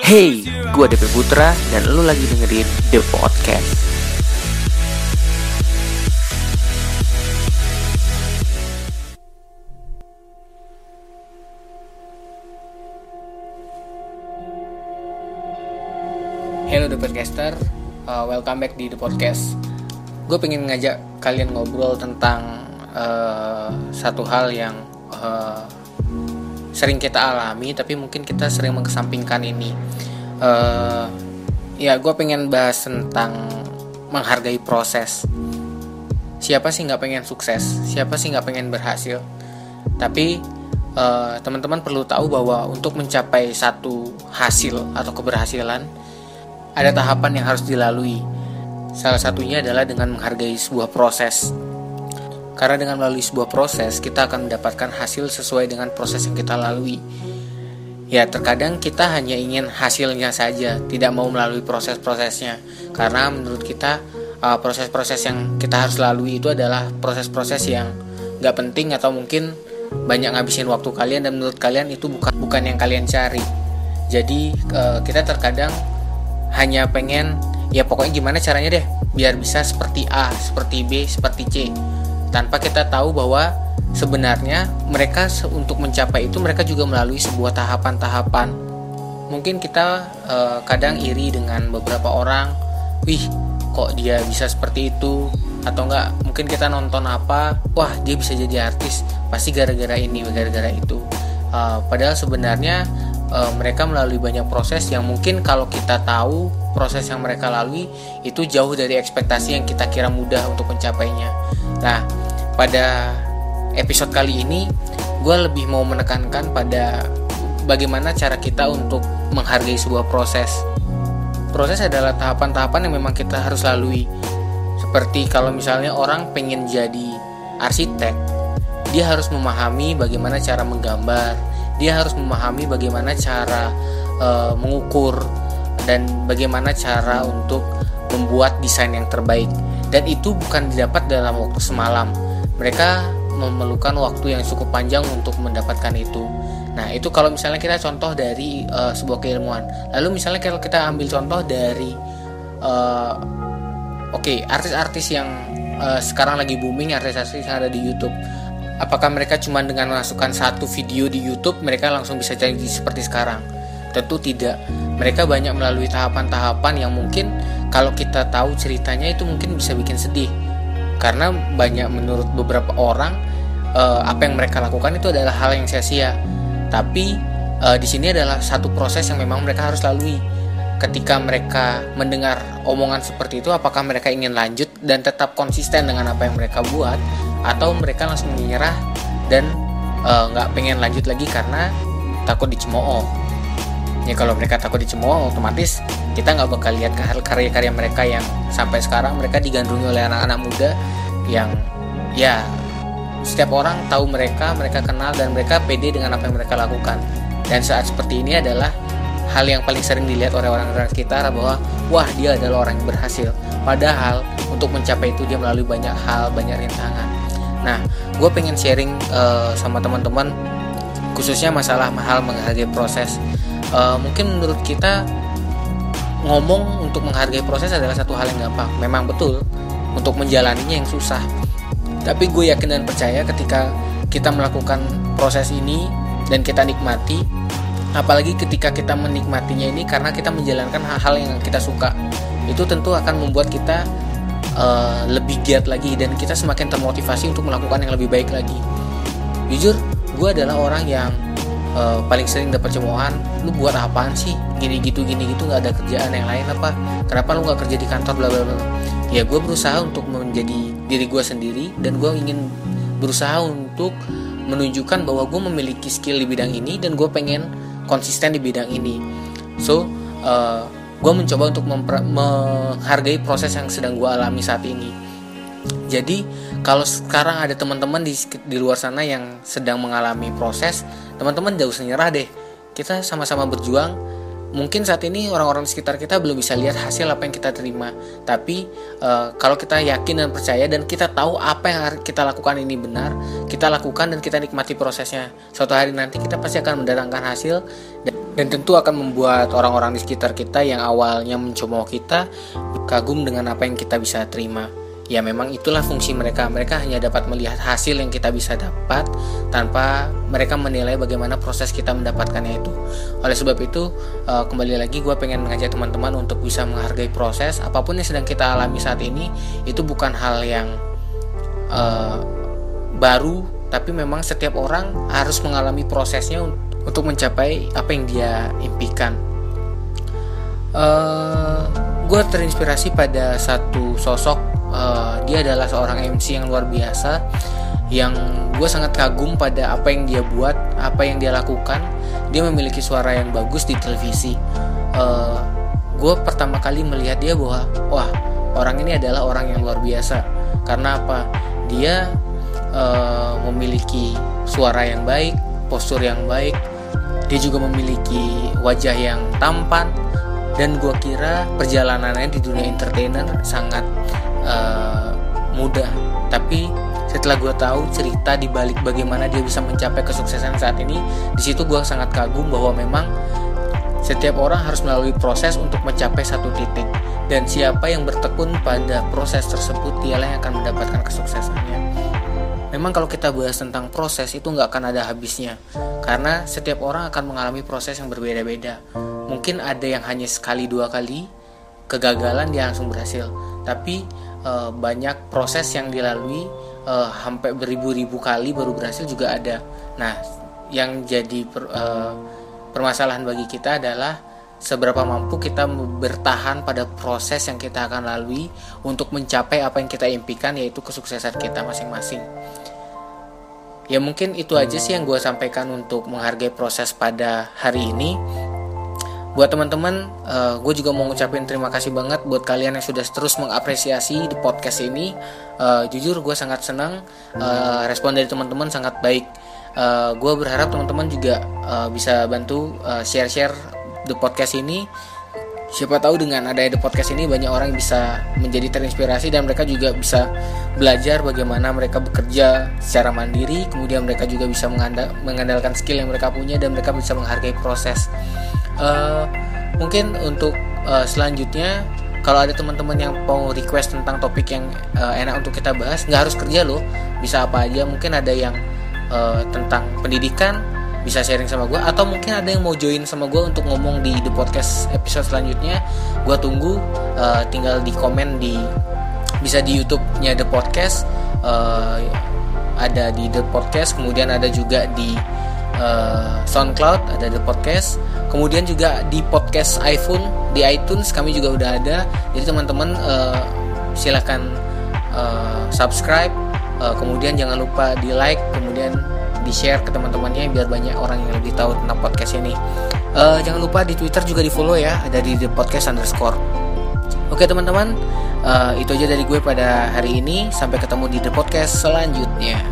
Hey, gue DP Putra dan lu lagi dengerin The Podcast. Hello The Podcaster, uh, welcome back di The Podcast. Gue pengen ngajak kalian ngobrol tentang uh, satu hal yang uh, sering kita alami, tapi mungkin kita sering mengesampingkan ini. Uh, ya, gue pengen bahas tentang menghargai proses. Siapa sih nggak pengen sukses? Siapa sih nggak pengen berhasil? Tapi uh, teman-teman perlu tahu bahwa untuk mencapai satu hasil atau keberhasilan ada tahapan yang harus dilalui. Salah satunya adalah dengan menghargai sebuah proses. Karena dengan melalui sebuah proses, kita akan mendapatkan hasil sesuai dengan proses yang kita lalui. Ya, terkadang kita hanya ingin hasilnya saja, tidak mau melalui proses-prosesnya. Karena menurut kita, uh, proses-proses yang kita harus lalui itu adalah proses-proses yang gak penting atau mungkin banyak ngabisin waktu kalian dan menurut kalian itu bukan bukan yang kalian cari. Jadi, uh, kita terkadang hanya pengen ya pokoknya gimana caranya deh biar bisa seperti A, seperti B, seperti C. Tanpa kita tahu bahwa sebenarnya mereka untuk mencapai itu mereka juga melalui sebuah tahapan-tahapan. Mungkin kita uh, kadang iri dengan beberapa orang, wih kok dia bisa seperti itu atau enggak mungkin kita nonton apa wah dia bisa jadi artis pasti gara-gara ini gara-gara itu uh, padahal sebenarnya uh, mereka melalui banyak proses yang mungkin kalau kita tahu proses yang mereka lalui itu jauh dari ekspektasi yang kita kira mudah untuk mencapainya. Nah, pada episode kali ini gue lebih mau menekankan pada bagaimana cara kita untuk menghargai sebuah proses. Proses adalah tahapan-tahapan yang memang kita harus lalui. Seperti kalau misalnya orang pengen jadi arsitek, dia harus memahami bagaimana cara menggambar, dia harus memahami bagaimana cara uh, mengukur dan bagaimana cara untuk membuat desain yang terbaik dan itu bukan didapat dalam waktu semalam mereka memerlukan waktu yang cukup panjang untuk mendapatkan itu nah itu kalau misalnya kita contoh dari uh, sebuah keilmuan lalu misalnya kalau kita ambil contoh dari uh, oke okay, artis-artis yang uh, sekarang lagi booming artis-artis yang ada di YouTube Apakah mereka cuma dengan memasukkan satu video di YouTube mereka langsung bisa jadi seperti sekarang? Tentu tidak. Mereka banyak melalui tahapan-tahapan yang mungkin kalau kita tahu ceritanya itu mungkin bisa bikin sedih. Karena banyak menurut beberapa orang uh, apa yang mereka lakukan itu adalah hal yang sia-sia. Tapi uh, di sini adalah satu proses yang memang mereka harus lalui. Ketika mereka mendengar omongan seperti itu, apakah mereka ingin lanjut dan tetap konsisten dengan apa yang mereka buat, atau mereka langsung menyerah dan eh, nggak uh, pengen lanjut lagi karena takut dicemooh ya kalau mereka takut dicemooh otomatis kita nggak bakal lihat karya-karya mereka yang sampai sekarang mereka digandrungi oleh anak-anak muda yang ya setiap orang tahu mereka mereka kenal dan mereka pede dengan apa yang mereka lakukan dan saat seperti ini adalah hal yang paling sering dilihat oleh orang-orang sekitar bahwa wah dia adalah orang yang berhasil padahal untuk mencapai itu dia melalui banyak hal banyak rintangan Nah, gue pengen sharing uh, sama teman-teman khususnya masalah hal menghargai proses. Uh, mungkin menurut kita ngomong untuk menghargai proses adalah satu hal yang gampang. Memang betul untuk menjalaninya yang susah. Tapi gue yakin dan percaya ketika kita melakukan proses ini dan kita nikmati, apalagi ketika kita menikmatinya ini karena kita menjalankan hal-hal yang kita suka, itu tentu akan membuat kita uh, lebih giat lagi dan kita semakin termotivasi untuk melakukan yang lebih baik lagi jujur gue adalah orang yang uh, paling sering dapat cemoohan lu buat apaan sih? Gini gitu gini gitu nggak ada kerjaan yang lain apa? Kenapa lu nggak kerja di kantor? Bla bla bla. Ya gue berusaha untuk menjadi diri gue sendiri dan gue ingin berusaha untuk menunjukkan bahwa gue memiliki skill di bidang ini dan gue pengen konsisten di bidang ini. So uh, gue mencoba untuk menghargai proses yang sedang gue alami saat ini jadi kalau sekarang ada teman-teman di di luar sana yang sedang mengalami proses teman-teman jauh usah nyerah deh. Kita sama-sama berjuang. Mungkin saat ini orang-orang di sekitar kita belum bisa lihat hasil apa yang kita terima. Tapi uh, kalau kita yakin dan percaya dan kita tahu apa yang kita lakukan ini benar kita lakukan dan kita nikmati prosesnya. Suatu hari nanti kita pasti akan mendatangkan hasil dan, dan tentu akan membuat orang-orang di sekitar kita yang awalnya mencemooh kita kagum dengan apa yang kita bisa terima ya memang itulah fungsi mereka. Mereka hanya dapat melihat hasil yang kita bisa dapat tanpa mereka menilai bagaimana proses kita mendapatkannya itu. Oleh sebab itu uh, kembali lagi gue pengen mengajak teman-teman untuk bisa menghargai proses. Apa pun yang sedang kita alami saat ini itu bukan hal yang uh, baru tapi memang setiap orang harus mengalami prosesnya untuk mencapai apa yang dia impikan. Uh, gue terinspirasi pada satu sosok uh, dia adalah seorang MC yang luar biasa yang gue sangat kagum pada apa yang dia buat apa yang dia lakukan. Dia memiliki suara yang bagus di televisi. Uh, eh, gue pertama kali melihat dia bahwa wah orang ini adalah orang yang luar biasa. Karena apa? Dia uh, memiliki suara yang baik postur yang baik. Dia juga memiliki wajah yang tampan. Dan gue kira perjalanannya di dunia entertainer sangat uh, mudah. Tapi setelah gue tahu cerita di balik bagaimana dia bisa mencapai kesuksesan saat ini di situ gue sangat kagum bahwa memang setiap orang harus melalui proses untuk mencapai satu titik. Dan siapa yang bertekun pada proses tersebut dialah yang akan mendapatkan kesuksesannya. Memang kalau kita bahas tentang proses itu nggak akan ada habisnya. Karena setiap orang akan mengalami proses yang berbeda-beda. Mungkin ada yang hanya sekali dua kali kegagalan dia langsung berhasil tapi uh, banyak proses yang dilalui uh, sampai beribu-ribu kali baru berhasil juga ada. Nah, yang jadi per, uh, permasalahan bagi kita adalah seberapa mampu kita bertahan pada proses yang kita akan lalui untuk mencapai apa yang kita impikan yaitu kesuksesan kita masing-masing. Ya mungkin itu aja sih yang gue sampaikan untuk menghargai proses pada hari ini buat teman-teman uh, eh, gue juga mau ngucapin terima kasih banget buat kalian yang sudah terus mengapresiasi di podcast ini. Uh, jujur gue sangat senang uh, respon dari teman-teman sangat baik. Uh, gue berharap teman-teman juga uh, bisa bantu uh, share-share the podcast ini. Siapa tahu dengan ada the podcast ini banyak orang bisa menjadi terinspirasi dan mereka juga bisa belajar bagaimana mereka bekerja secara mandiri. Kemudian mereka juga bisa mengandalkan skill yang mereka punya dan mereka bisa menghargai proses uh, mungkin untuk uh, selanjutnya kalau ada teman-teman yang mau request tentang topik yang uh, enak untuk kita bahas nggak harus kerja loh bisa apa aja. Mungkin ada yang uh, tentang pendidikan bisa sharing sama gue atau mungkin ada yang mau join sama gue untuk ngomong di the podcast episode selanjutnya. Gue tunggu uh, tinggal di komen di bisa di YouTube-nya the podcast uh, ada di the podcast kemudian ada juga di uh, SoundCloud ada the podcast. Kemudian juga di podcast iPhone di iTunes kami juga udah ada. Jadi teman-teman uh, silahkan uh, subscribe. Uh, kemudian jangan lupa di like kemudian di share ke teman-temannya biar banyak orang yang lebih tahu tentang podcast ini. Uh, jangan lupa di Twitter juga di follow ya ada di the podcast underscore. Oke teman-teman uh, itu aja dari gue pada hari ini. Sampai ketemu di the podcast selanjutnya